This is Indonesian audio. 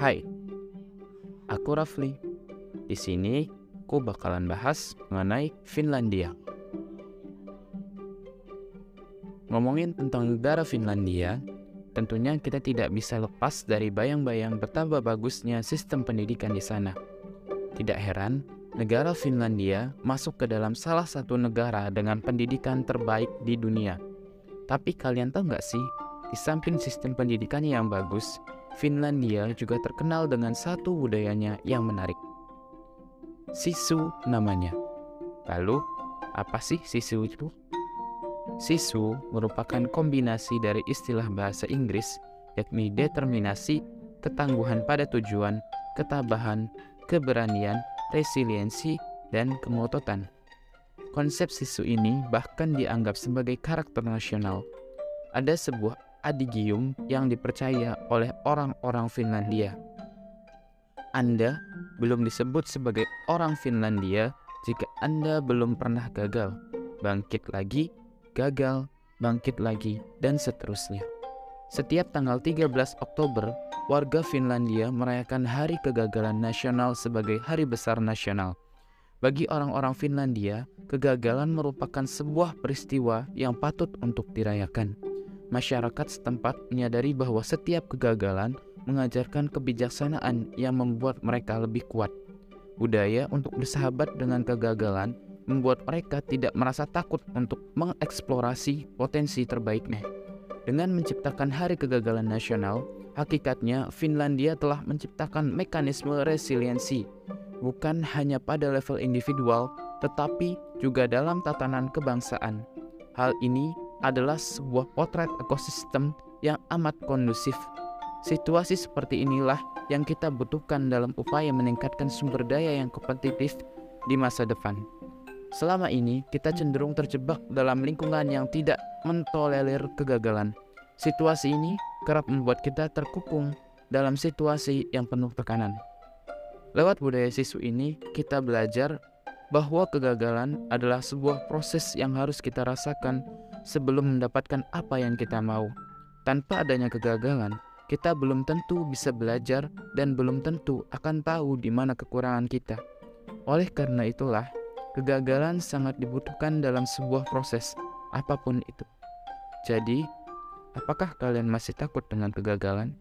Hai, aku Rafli. Di sini, aku bakalan bahas mengenai Finlandia. Ngomongin tentang negara Finlandia, tentunya kita tidak bisa lepas dari bayang-bayang betapa bagusnya sistem pendidikan di sana. Tidak heran, negara Finlandia masuk ke dalam salah satu negara dengan pendidikan terbaik di dunia. Tapi kalian tahu nggak sih, di samping sistem pendidikannya yang bagus, Finlandia juga terkenal dengan satu budayanya yang menarik. Sisu namanya. Lalu, apa sih sisu itu? Sisu merupakan kombinasi dari istilah bahasa Inggris, yakni determinasi, ketangguhan pada tujuan, ketabahan, keberanian, resiliensi, dan kemototan. Konsep sisu ini bahkan dianggap sebagai karakter nasional. Ada sebuah adigium yang dipercaya oleh orang-orang Finlandia. Anda belum disebut sebagai orang Finlandia jika Anda belum pernah gagal, bangkit lagi, gagal, bangkit lagi, dan seterusnya. Setiap tanggal 13 Oktober, warga Finlandia merayakan Hari Kegagalan Nasional sebagai hari besar nasional. Bagi orang-orang Finlandia, kegagalan merupakan sebuah peristiwa yang patut untuk dirayakan. Masyarakat setempat menyadari bahwa setiap kegagalan mengajarkan kebijaksanaan yang membuat mereka lebih kuat. Budaya untuk bersahabat dengan kegagalan membuat mereka tidak merasa takut untuk mengeksplorasi potensi terbaiknya. Dengan menciptakan Hari Kegagalan Nasional, hakikatnya Finlandia telah menciptakan mekanisme resiliensi bukan hanya pada level individual, tetapi juga dalam tatanan kebangsaan. Hal ini adalah sebuah potret ekosistem yang amat kondusif. Situasi seperti inilah yang kita butuhkan dalam upaya meningkatkan sumber daya yang kompetitif di masa depan. Selama ini, kita cenderung terjebak dalam lingkungan yang tidak mentolerir kegagalan. Situasi ini kerap membuat kita terkukung dalam situasi yang penuh tekanan. Lewat budaya sisu ini, kita belajar bahwa kegagalan adalah sebuah proses yang harus kita rasakan sebelum mendapatkan apa yang kita mau. Tanpa adanya kegagalan, kita belum tentu bisa belajar dan belum tentu akan tahu di mana kekurangan kita. Oleh karena itulah, kegagalan sangat dibutuhkan dalam sebuah proses, apa pun itu. Jadi, apakah kalian masih takut dengan kegagalan?